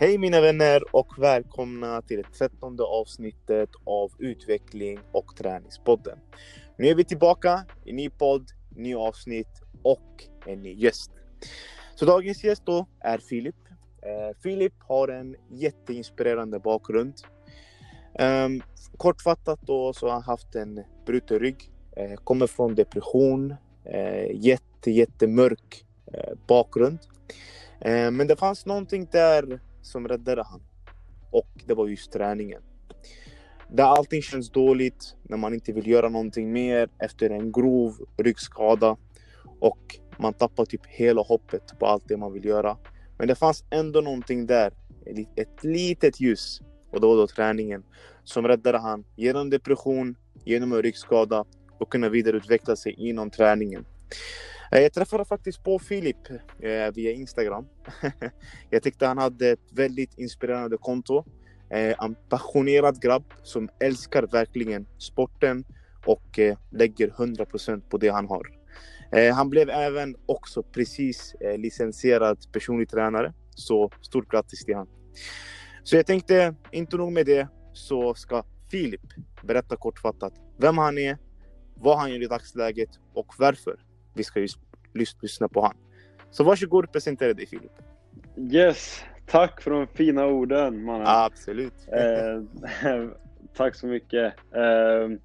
Hej mina vänner och välkomna till det trettonde avsnittet av Utveckling och träningspodden. Nu är vi tillbaka i ny podd, ny avsnitt och en ny gäst. Så dagens gäst då är Filip. Eh, Filip har en jätteinspirerande bakgrund. Ehm, kortfattat då så har han haft en bruten rygg, eh, kommer från depression, eh, jätte, jättemörk eh, bakgrund. Eh, men det fanns någonting där som räddade han. Och det var just träningen. Där allting känns dåligt, när man inte vill göra någonting mer efter en grov ryggskada och man tappar typ hela hoppet på allt det man vill göra. Men det fanns ändå någonting där, ett litet ljus och det var då träningen som räddade han genom depression, genom en ryggskada och kunna vidareutveckla sig inom träningen. Eh, jag träffade faktiskt på Filip eh, via Instagram. jag tyckte han hade ett väldigt inspirerande konto. Eh, en passionerad grabb som älskar verkligen sporten och eh, lägger 100% på det han har. Eh, han blev även också precis eh, licensierad personlig tränare. Så stort grattis till honom. Så jag tänkte, inte nog med det, så ska Filip berätta kortfattat vem han är, vad han gör i dagsläget och varför vi ska just lyssna på han. Så varsågod och presentera dig Filip. Yes, tack för de fina orden mannen. Absolut. Eh, tack så mycket. Eh,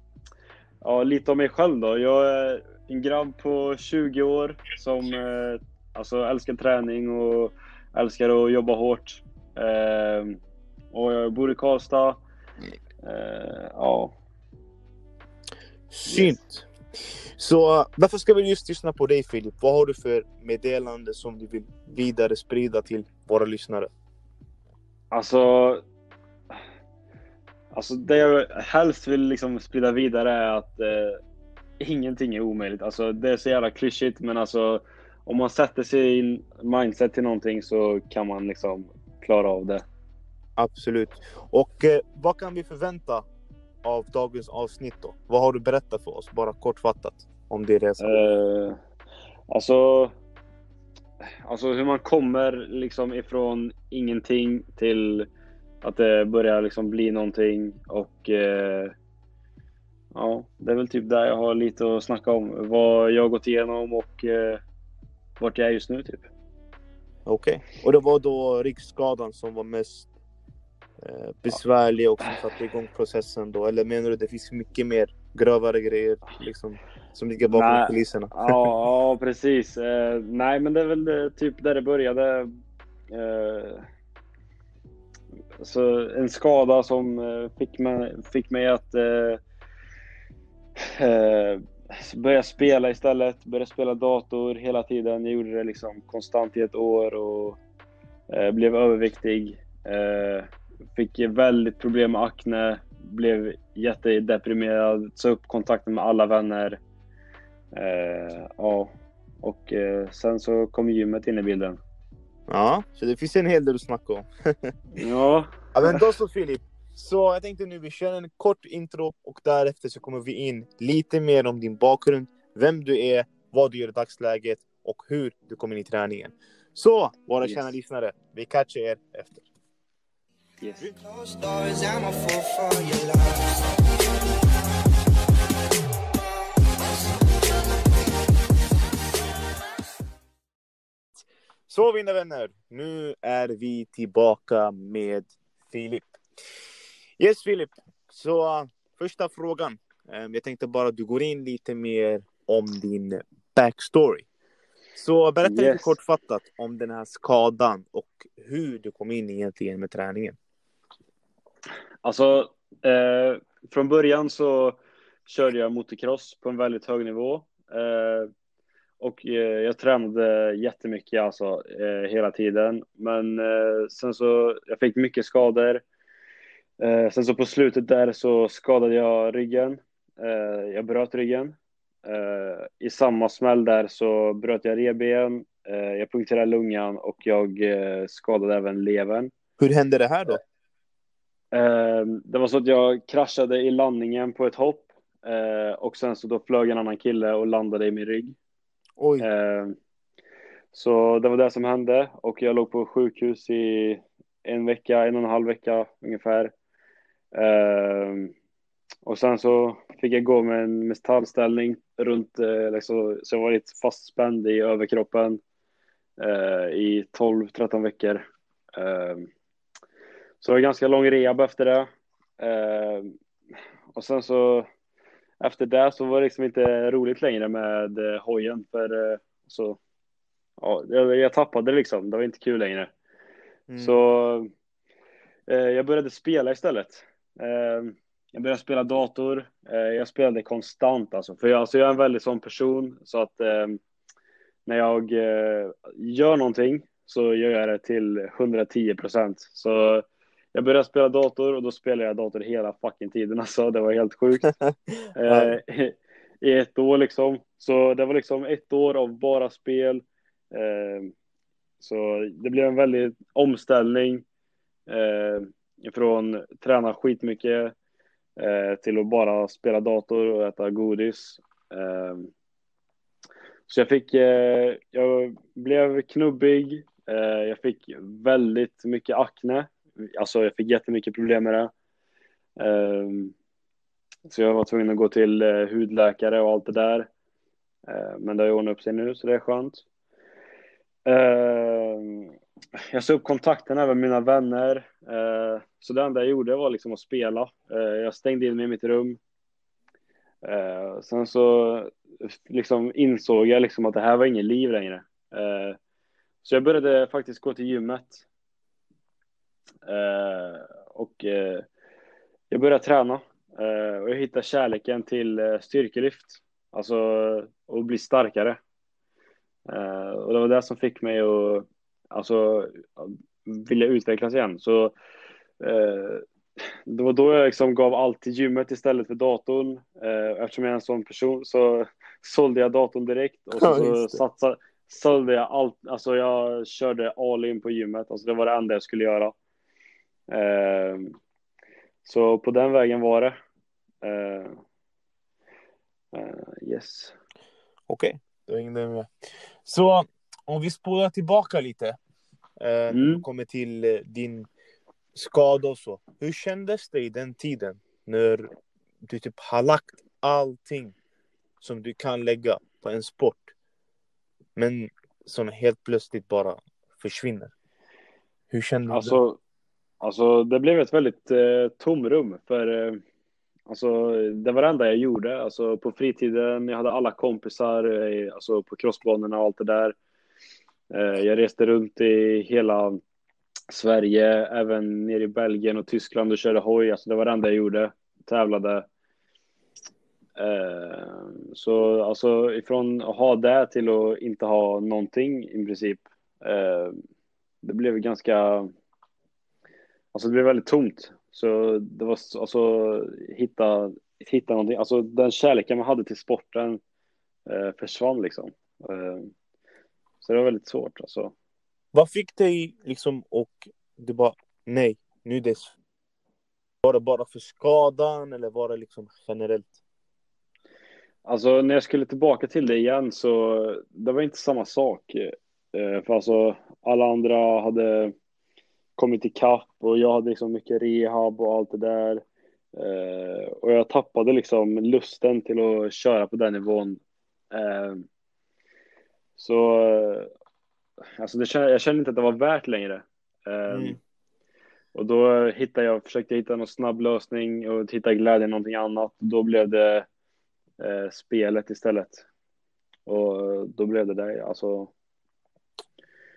ja, lite om mig själv då. Jag är en grabb på 20 år som eh, alltså älskar träning och älskar att jobba hårt. Eh, och jag bor i Karlstad. Eh, ja. Synt. Så varför ska vi just lyssna på dig Filip? Vad har du för meddelande som du vill vidare sprida till våra lyssnare? Alltså, alltså det jag helst vill liksom sprida vidare är att eh, ingenting är omöjligt. Alltså, det är så jävla klyschigt men alltså om man sätter sig i mindset till någonting så kan man liksom klara av det. Absolut. Och eh, vad kan vi förvänta av dagens avsnitt då? Vad har du berättat för oss? Bara kortfattat om din resa. Eh, alltså, alltså hur man kommer liksom ifrån ingenting till att det börjar liksom bli någonting och eh, ja, det är väl typ där jag har lite att snacka om. Vad jag har gått igenom och eh, vart jag är just nu typ. Okej, okay. och det var då ryggskadan som var mest eh, besvärlig och som satte igång processen då? Eller menar du det finns mycket mer grövare grejer liksom, som ligger bakom nej, kulisserna? ja, ja, precis. Eh, nej, men det är väl det, typ där det började. Eh, så en skada som eh, fick mig, fick mig att eh, eh, börja spela istället. Börja spela dator hela tiden. Jag gjorde det liksom konstant i ett år och eh, blev överviktig. Fick väldigt problem med akne. Blev jättedeprimerad. Sa upp kontakten med alla vänner. Eh, ja, och eh, sen så kom gymmet in i bilden. Ja, så det finns en hel del att snacka om. ja. ja. Men då så Filip. Så jag tänkte nu vi kör en kort intro och därefter så kommer vi in lite mer om din bakgrund, vem du är, vad du gör i dagsläget och hur du kom in i träningen. Så våra yes. kära lyssnare, vi catchar er efter. Yes. Så mina vänner, nu är vi tillbaka med Filip. Yes Filip, så första frågan. Um, jag tänkte bara att du går in lite mer om din backstory. Så berätta yes. lite kortfattat om den här skadan och hur du kom in egentligen med träningen. Alltså, eh, från början så körde jag motocross på en väldigt hög nivå. Eh, och eh, jag tränade jättemycket alltså, eh, hela tiden. Men eh, sen så, jag fick mycket skador. Eh, sen så på slutet där så skadade jag ryggen. Eh, jag bröt ryggen. I samma smäll där så bröt jag revben. jag punkterade lungan och jag skadade även levern. Hur hände det här då? Det var så att jag kraschade i landningen på ett hopp. och sen så då flög en annan kille och landade i min rygg. Oj. så det var det som hände och jag låg på sjukhus i en vecka, en och en halv vecka ungefär. Uh, och sen så fick jag gå med en metallställning runt, liksom, så jag var lite fastspänd i överkroppen uh, i 12-13 veckor. Så det var ganska lång rehab efter det. och sen så efter det så var det liksom inte roligt längre med eh, hojen för eh, så ja, jag, jag tappade liksom. Det var inte kul längre. Mm. Så eh, jag började spela istället. Eh, jag började spela dator. Eh, jag spelade konstant alltså. För jag, alltså jag är en väldigt sån person så att eh, när jag gör någonting så gör jag det till 110 procent. Så jag började spela dator och då spelade jag dator hela fucking tiden alltså. Det var helt sjukt. eh, I ett år liksom. Så det var liksom ett år av bara spel. Eh, så det blev en väldig omställning. Eh, från träna skitmycket till att bara spela dator och äta godis. Så jag fick, jag blev knubbig. Jag fick väldigt mycket akne alltså jag fick jättemycket problem med det. Um, så jag var tvungen att gå till uh, hudläkare och allt det där. Uh, men det har ju ordnat upp sig nu så det är skönt. Uh, jag sa upp kontakten med mina vänner. Uh, så det enda jag gjorde var liksom att spela. jag stängde in mig i mitt rum. sen så liksom insåg jag liksom att det här var inget liv längre. så jag började faktiskt gå till gymmet. Eh, och eh, jag började träna eh, och jag hittade kärleken till styrkelyft. Alltså att bli starkare. och det var det som fick mig att alltså, vilja utvecklas igen. Så det var då jag liksom gav allt till gymmet istället för datorn. eftersom jag är en sån person så sålde jag datorn direkt och så, ja, så satsade, sålde jag allt. Alltså jag körde all in på gymmet. Alltså det var det enda jag skulle göra. Ehm, så på den vägen var det. Ehm, eh, yes. Okej, okay. då hängde jag med. Så om vi spolar tillbaka lite. Eh, mm. kommer till eh, din skada och så. Hur kändes det i den tiden när du typ har lagt allting som du kan lägga på en sport men som helt plötsligt bara försvinner? Hur kände alltså, du? Alltså det blev ett väldigt eh, tomrum för eh, alltså det var det enda jag gjorde. Alltså på fritiden, jag hade alla kompisar eh, alltså på crossbanorna och allt det där. Eh, jag reste runt i hela Sverige, även nere i Belgien och Tyskland och körde hoj. Alltså det var det enda jag gjorde. Tävlade. Eh, så alltså ifrån att ha det till att inte ha någonting i princip. Eh, det blev ganska Alltså det blev väldigt tomt. Så det var alltså hitta, hitta någonting. Alltså den kärleken man hade till sporten eh, försvann liksom. Eh, så det var väldigt svårt alltså. Vad fick dig liksom och du bara nej, nu det Var det bara för skadan eller var det liksom generellt? Alltså när jag skulle tillbaka till det igen så det var inte samma sak. Eh, för alltså alla andra hade kommit ikapp och jag hade liksom mycket rehab och allt det där. Eh, och jag tappade liksom lusten till att köra på den nivån. Eh, så alltså det, jag kände inte att det var värt längre. Eh, mm. Och då hittade jag, försökte hitta någon snabb lösning och hitta glädje i någonting annat. Då blev det eh, spelet istället. Och då blev det det, alltså.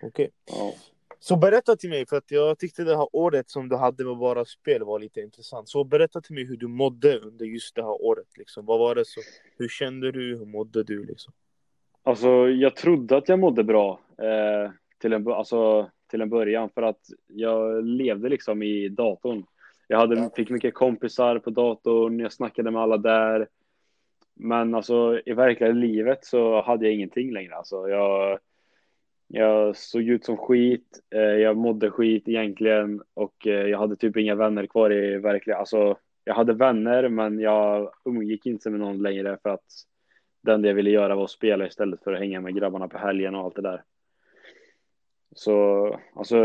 Okej. Okay. Ja. Så berätta till mig, för att jag tyckte det här året som du hade med bara spel var lite intressant. Så berätta till mig hur du mådde under just det här året. Liksom. Vad var det så? Hur kände du? Hur mådde du? Liksom? Alltså, jag trodde att jag mådde bra eh, till, en, alltså, till en början för att jag levde liksom i datorn. Jag hade, fick mycket kompisar på datorn, jag snackade med alla där. Men alltså i verkliga livet så hade jag ingenting längre. Alltså, jag, jag såg ut som skit, eh, jag mådde skit egentligen och eh, jag hade typ inga vänner kvar i verkligheten. Alltså, jag hade vänner men jag umgick inte med någon längre för att det enda jag ville göra var att spela istället för att hänga med grabbarna på helgen och allt det där. Så alltså,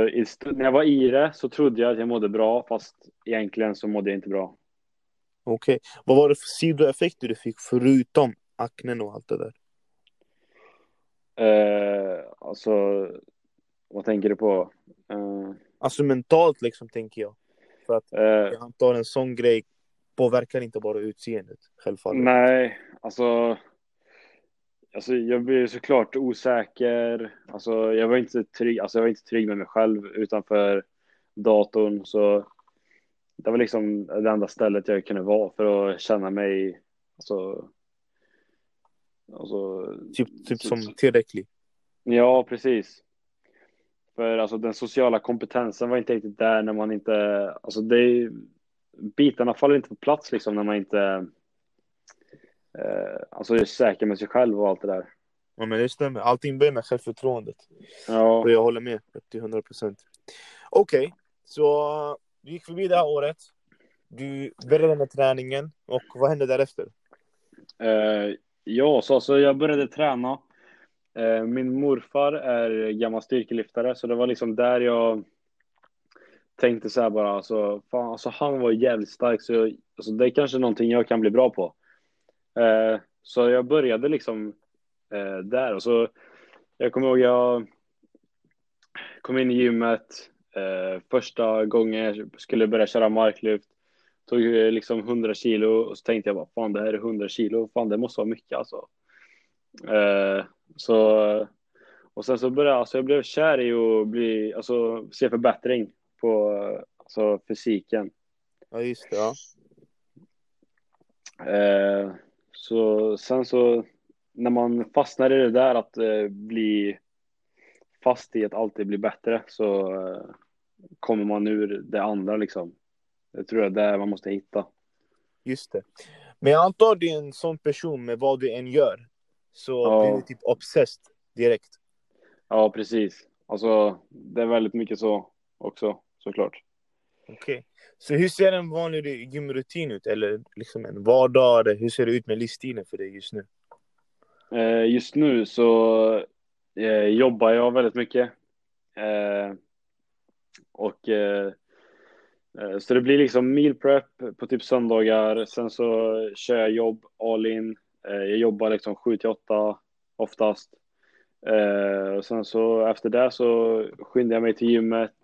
när jag var i det så trodde jag att jag mådde bra, fast egentligen så mådde jag inte bra. Okej. Vad var det för sidoeffekter du fick förutom aknen och allt det där? Eh, alltså, vad tänker du på? Eh, Alltså mentalt liksom tänker jag. För att eh, jag antar en sån grej påverkar inte bara utseendet, självfallet. nej, alltså, alltså jag blev såklart osäker. Alltså, jag var inte trygg, alltså, jag var inte trygg med mig själv utanför datorn. Så det var liksom det enda stället jag kunde vara för att känna mig, alltså, alltså Typ, typ som tillräcklig. Ja, precis. För alltså den sociala kompetensen var inte riktigt där när man inte, alltså det bitarna faller inte på plats liksom när man inte, eh, alltså är säker med sig själv och allt det där. Ja men det stämmer. Allting börjar med självförtroendet. Ja, Och jag håller med till 100 procent. Okej, så du gick förbi det här året. Du började med träningen och vad hände därefter? eh, ja, så alltså jag började träna. Eh, min morfar är gammal styrkelyftare, så det var liksom där jag tänkte så här bara, alltså, fan, alltså han var jävligt stark, så jag, alltså, det är kanske någonting jag kan bli bra på. Eh, så jag började liksom eh, där och så, jag kommer ihåg jag kom in i gymmet, eh, första gången jag skulle börja köra marklyft, tog eh, liksom 100 kilo och så tänkte jag bara, fan det här är 100 kilo, fan det måste vara mycket alltså. Eh, så, och sen så började alltså jag blev kär i att bli, alltså se förbättring på alltså, fysiken. Ja just det, ja. Eh, så sen så när man fastnar i det där att eh, bli fast i att alltid bli bättre så eh, kommer man ur det andra liksom. Jag tror det är där man måste hitta. Just det. Men jag antar du är en sån person med vad du än gör. Så Ja. blir du typ obsessed direkt. Ja, precis. Alltså det är väldigt mycket så också såklart. Okej. Så hur ser en vanlig gymrutin ut? Eller liksom en vardag? Eller Hur ser det ut med livsstilen för dig just nu? Eh, just nu så eh, jobbar jag väldigt mycket. Eh, och så det blir liksom meal prep på typ söndagar. Sen så kör jag jobb all in. Eh, jag jobbar liksom 7 till 8 oftast. Eh, och sen så efter det så skyndar jag mig till gymmet.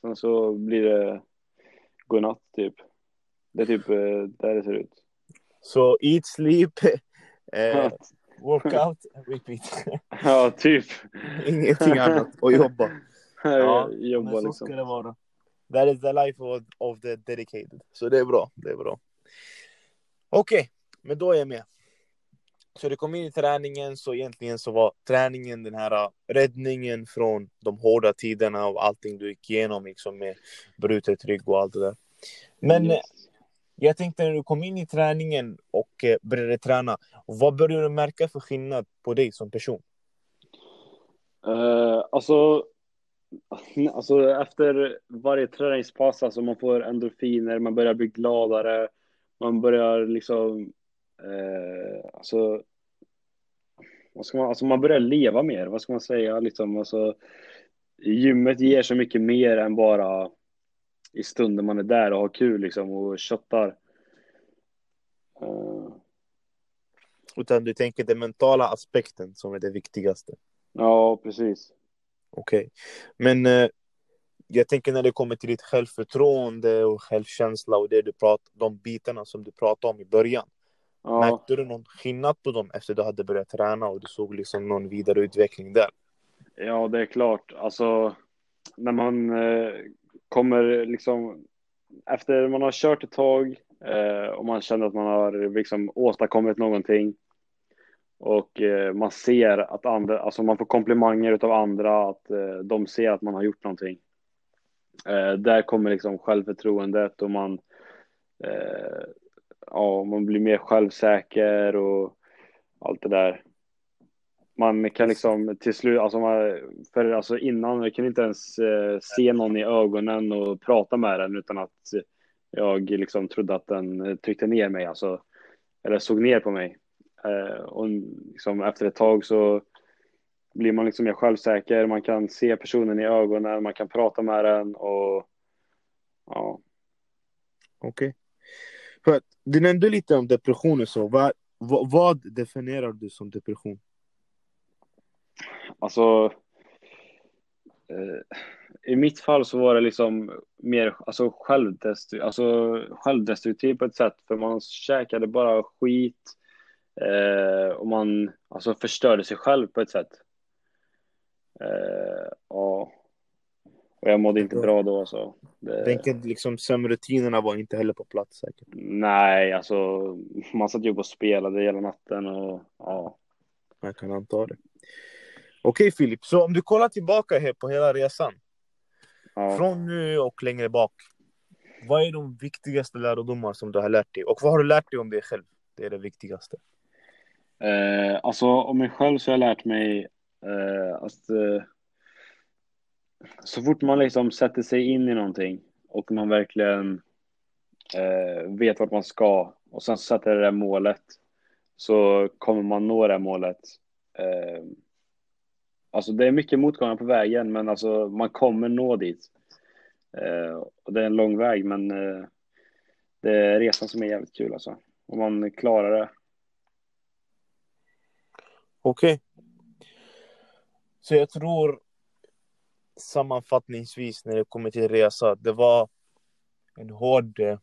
Sen så blir det godnatt typ. Det är typ eh, där det ser ut. Så eat, sleep, eh, workout, repeat. ja, typ. Ingenting annat. Och jobba. Ja, jobba Men så liksom. ska det vara. That is the life of, of the dedicated. Så det är bra. Det är bra. Okej, men då är jag med. Så du kom in i träningen, så egentligen så var träningen den här uh, räddningen från de hårda tiderna och allting du gick igenom liksom med brutet rygg och allt det där. Men Yes. eh, jag tänkte när du kom in i träningen och eh, började träna, vad började du märka för skillnad på dig som person? Eh, alltså, alltså efter varje träningspass, alltså man får endorfiner, man börjar bli gladare, man börjar liksom, eh, alltså, vad ska man, alltså man börjar leva mer, vad ska man säga, liksom, alltså, gymmet ger så mycket mer än bara i stunden man är där och har kul liksom och köttar. Eh, Utan du tänker den mentala aspekten som är det viktigaste. ja, precis. Okej. Men eh, jag tänker när det kommer till ditt självförtroende och självkänsla och det du pratar, de bitarna som du pratade om i början. Ja. Märkte du någon skillnad på dem efter du hade börjat träna och du såg liksom någon vidareutveckling där? Ja, det är klart. Alltså, när man eh, kommer liksom efter man har kört ett tag eh, och man känner att man har liksom åstadkommit någonting och eh, man ser att andra, alltså man får komplimanger utav andra att eh, de ser att man har gjort någonting. Eh, där kommer liksom självförtroendet och man ja, man blir mer självsäker och allt det där. Man kan liksom till slut, alltså, man, för alltså innan, jag kunde inte ens se någon i ögonen och prata med den utan att jag liksom trodde att den tryckte ner mig, alltså, eller såg ner på mig. Eh, och liksom efter ett tag så blir man liksom mer självsäker, man kan se personen i ögonen, man kan prata med den och ja. Okej. Okay. För du nämnde lite om depression och så. Vad, vad, vad definierar du som depression? Alltså, eh, i mitt fall så var det liksom mer alltså, självdestru alltså, självdestruktiv på ett sätt. För man käkade bara skit eh, och man alltså, förstörde sig själv på ett sätt. Eh, och, och jag mådde inte bra då. Så det... Tänker liksom sömnrutinerna var inte heller på plats säkert? Nej, alltså man satt ju och spelade hela natten och ja. Jag kan anta det. Okej Filip, så om du kollar tillbaka här på hela resan. Ja. Från nu och längre bak. Vad är de viktigaste lärdomar som du har lärt dig? Och vad har du lärt dig om dig själv? Det är det viktigaste. Eh, alltså om mig själv så har jag lärt mig eh, att eh, så fort man liksom sätter sig in i någonting och man verkligen eh, vet vart man ska och sen sätter det där målet så kommer man nå det här målet. Eh, Alltså det är mycket motgångar på vägen, men alltså man kommer nå dit. Eh, och det är en lång väg, men eh, det är resan som är jävligt kul alltså. Om man klarar det. Okej. Okay. Så jag tror sammanfattningsvis när det kommer till resa, det var en hård eh,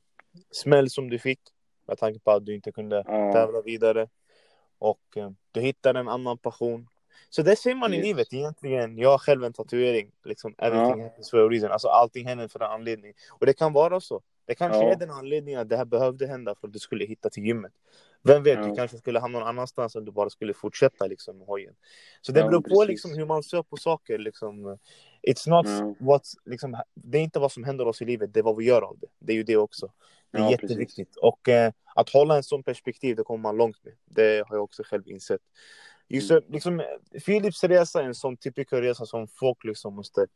smäll som du fick med tanke på att du inte kunde ja. tävla vidare. Och eh, du hittade en annan passion så det ser man yes. i livet egentligen. Jag har själv en tatuering. Liksom, everything ja. happens for a reason. Alltså allting händer för en anledning. Och det kan vara så. Det kanske ja. är den anledningen att det här behövde hända för att du skulle hitta till gymmet. Vem vet, ja. du kanske skulle hamna någon annanstans om du bara skulle fortsätta liksom, med hojen. Så det ja, beror på liksom, hur man ser på saker. Liksom. It's not ja. what, liksom, det är inte vad som händer oss i livet, det är vad vi gör av det. Det är ju det också. Det är ja, jätteviktigt. Precis. Och eh, att hålla en sån perspektiv, det kommer man långt med. Det har jag också själv insett. Just mm. liksom, Philips resa är en sån typisk resa som folk liksom måste,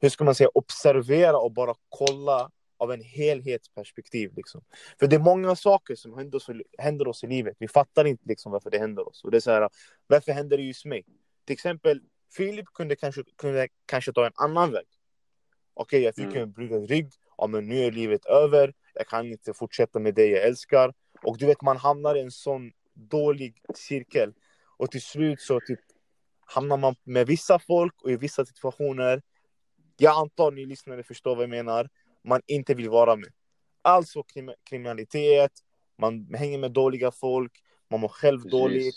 hur ska man säga, observera och bara kolla av en helhetsperspektiv. Liksom. För det är många saker som händer oss, händer oss i livet. Vi fattar inte liksom varför det händer oss. Och det är så här, varför händer det just mig? Till exempel, Filip kunde kanske, kunde kanske ta en annan väg. Okej, okay, jag fick mm. en bruten rygg. Ja, men nu är livet över. Jag kan inte fortsätta med det jag älskar. Och du vet, man hamnar i en sån dålig cirkel och till slut så typ hamnar man med vissa folk och i vissa situationer, jag antar ni lyssnare förstår vad jag menar, man inte vill vara med. Alltså krim kriminalitet, man hänger med dåliga folk, man mår själv Precis. dåligt.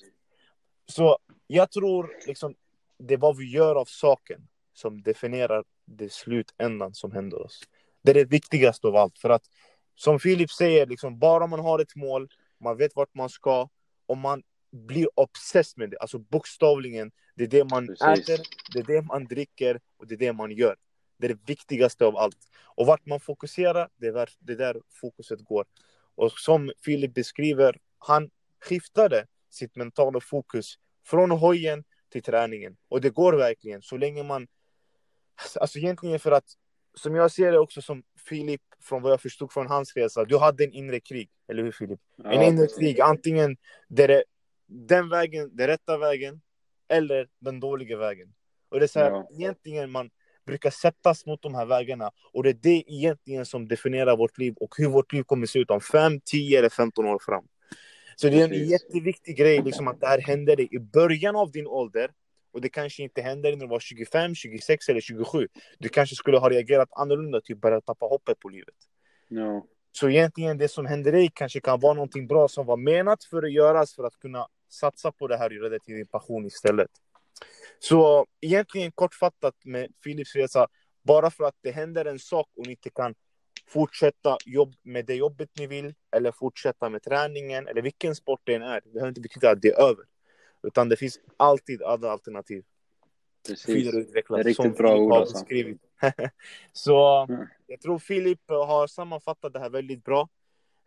Så jag tror liksom det är vad vi gör av saken som definierar det slutändan som händer oss. Det är det viktigaste av allt. För att som Filip säger, liksom, bara man har ett mål, man vet vart man ska och man blir obsessed med det. Alltså bokstavligen. Det är det man Precis. äter, det är det man dricker och det är det man gör. Det är det viktigaste av allt. Och vart man fokuserar, det är det är där fokuset går. Och som Filip beskriver, han skiftade sitt mentala fokus från hojen till träningen. Och det går verkligen, så länge man... Alltså egentligen för att, som jag ser det också som Filip, från vad jag förstod från hans resa, du hade en inre krig, eller hur Filip? Ja, en inre krig, antingen där det den vägen, den rätta vägen eller den dåliga vägen. Och det är så här, ja. egentligen man brukar sättas mot de här vägarna och det är det egentligen som definierar vårt liv och hur vårt liv kommer se ut om 5, 10 eller 15 år fram. Så det är en jätteviktig grej liksom, att det här händer dig i början av din ålder och det kanske inte händer när du var 25, 26 eller 27. Du kanske skulle ha reagerat annorlunda, typ börjat tappa hoppet på livet. Ja. Så egentligen det som händer dig kanske kan vara någonting bra som var menat för att göras för att kunna satsa på det här och göra det till din passion istället. Så egentligen kortfattat med Philips resa, bara för att det händer en sak och ni inte kan fortsätta jobb med det jobbet ni vill eller fortsätta med träningen eller vilken sport det än är. Det behöver inte betyda att det är över. Utan det finns alltid andra alternativ. Precis. Riktigt bra ord alltså. Så mm. jag tror Filip har sammanfattat det här väldigt bra.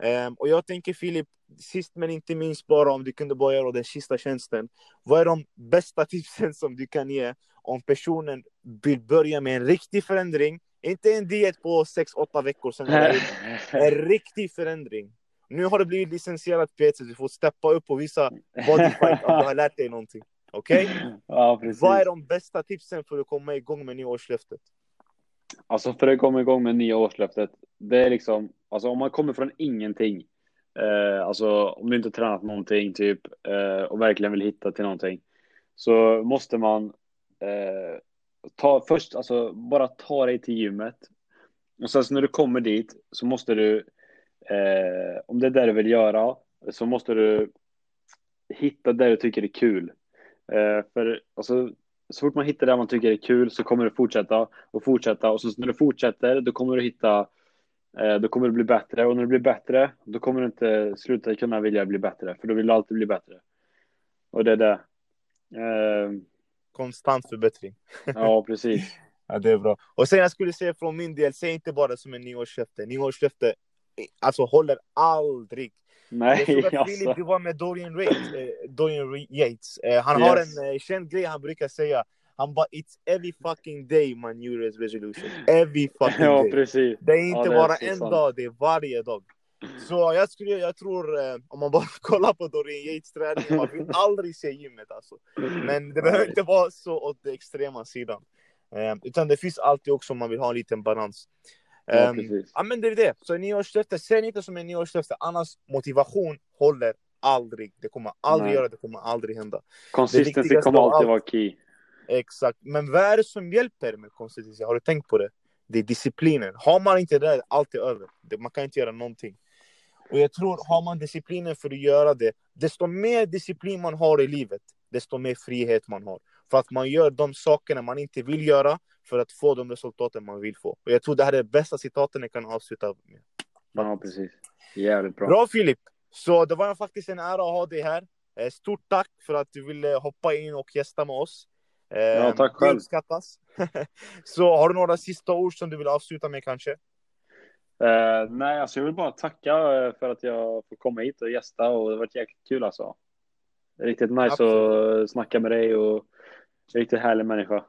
Um, och jag tänker Filip, sist men inte minst bara om du kunde bara göra den sista tjänsten. Vad är de bästa tipsen som du kan ge om personen vill börja med en riktig förändring? Inte en diet på 6-8 veckor, sen en riktig förändring. Nu har du blivit licensierad PT, du får steppa upp och visa bodyfight att du har lärt dig någonting. Okej? Ja, precis. Vad är de bästa tipsen för att komma igång med nyårslöftet? Alltså för att komma igång med nya årslöftet. Det är liksom, alltså om man kommer från ingenting. Eh, alltså om du inte tränat någonting typ eh, och verkligen vill hitta till någonting. Så måste man eh, ta först, alltså bara ta dig till gymmet. Och sen så när du kommer dit så måste du, eh, om det är det du vill göra, så måste du hitta det du tycker är kul. Eh, för alltså, så fort man hittar det man tycker är kul så kommer du fortsätta och fortsätta och så när du fortsätter då kommer du hitta då kommer du bli bättre och när du blir bättre då kommer du inte sluta kunna vilja bli bättre för då vill du alltid bli bättre. Och det är det. Eh, Konstant förbättring. ja, precis. Ja, det är bra. Och sen jag skulle säga från min del, säg inte bara som en nyårslöfte. Nyårslöfte alltså håller aldrig. Nej, jag såg att alltså. Du var med Dorian Yates. Eh, Dorian Yates. Eh, han Yes. har en eh, känd grej han brukar säga. Han bara It's every fucking day my new year's resolution. Every fucking Ja, day. precis. Det är inte Ja, det är bara en sant. dag, det är varje dag. Så jag, skulle, jag tror, eh, om man bara kollar på Dorian Yates träning, man vill aldrig se gymmet alltså. Men det behöver inte vara så åt den extrema sidan. Eh, utan det finns alltid också om man vill ha en liten balans. Ja, precis. Ja men det är det. Så nyårslöfte, se inte som en nyårslöfte. Annars motivation håller aldrig. Det kommer aldrig Nej. göra, det kommer aldrig hända. Consistency kommer alltid allt. vara key. Exakt. Men vad är det som hjälper med konsistency? Har du tänkt på det? Det är disciplinen. Har man inte det, allt är över. Man kan inte göra någonting. Och jag tror, har man disciplinen för att göra det, desto mer disciplin man har i livet, desto mer frihet man har. För att man gör de sakerna man inte vill göra för att få de resultaten man vill få. Och jag tror det här är det bästa citaten jag kan avsluta med. Ja, precis. Jävligt bra. Bra Filip! Så det var faktiskt en ära att ha dig här. Eh, Stort tack för att du ville hoppa in och gästa med oss. Ja, tack Det själv. uppskattas. Så har du några sista ord som du vill avsluta med kanske? Eh, nej, alltså jag vill bara tacka eh, för att jag får komma hit och gästa och det har varit jäkligt kul alltså. Riktigt nice Absolut. att snacka med dig och riktigt härlig människa.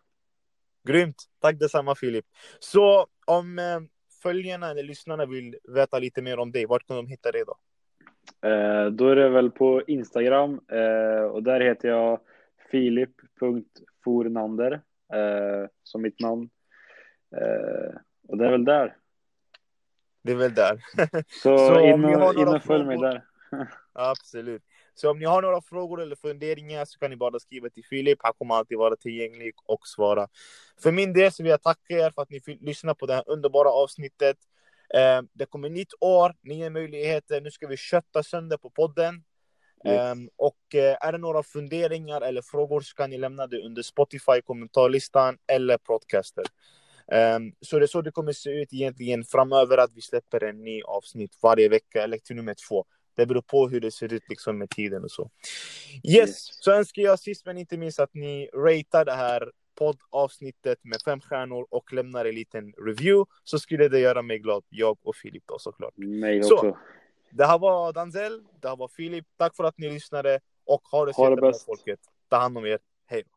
Grymt! Tack detsamma Filip. Så om eh, följarna eller lyssnarna vill veta lite mer om dig, vart kan de hitta dig då? Eh, då är det väl på Instagram eh, och där heter jag filip.fornander eh, som mitt namn. Eh, och det är väl där. Det är väl där. Så, Så in och, in och följ mig där. Absolut. Så om ni har några frågor eller funderingar så kan ni bara skriva till Filip. Han kommer alltid vara tillgänglig och svara. För min del så vill jag tacka er för att ni fick lyssna på det här underbara avsnittet. Eh, det kommer nytt år, nya möjligheter. Nu ska vi kötta sönder på podden. Ehm, och eh, är det några funderingar eller frågor så kan ni lämna det under Spotify kommentarlistan eller podcaster. Ehm, så det är så det kommer se ut egentligen framöver att vi släpper en ny avsnitt varje vecka eller till nummer två. Det beror på hur det ser ut liksom med tiden och så. Yes, Yes. så önskar jag sist men inte minst att ni ratear det här poddavsnittet med fem stjärnor och lämnar en liten review så skulle det göra mig glad, jag och Filip då såklart. Mig Så. Det här var Danzel, det här var Filip. Tack för att ni lyssnade och ha det så jättebra bäst. folket. Ta hand om er. Hej då.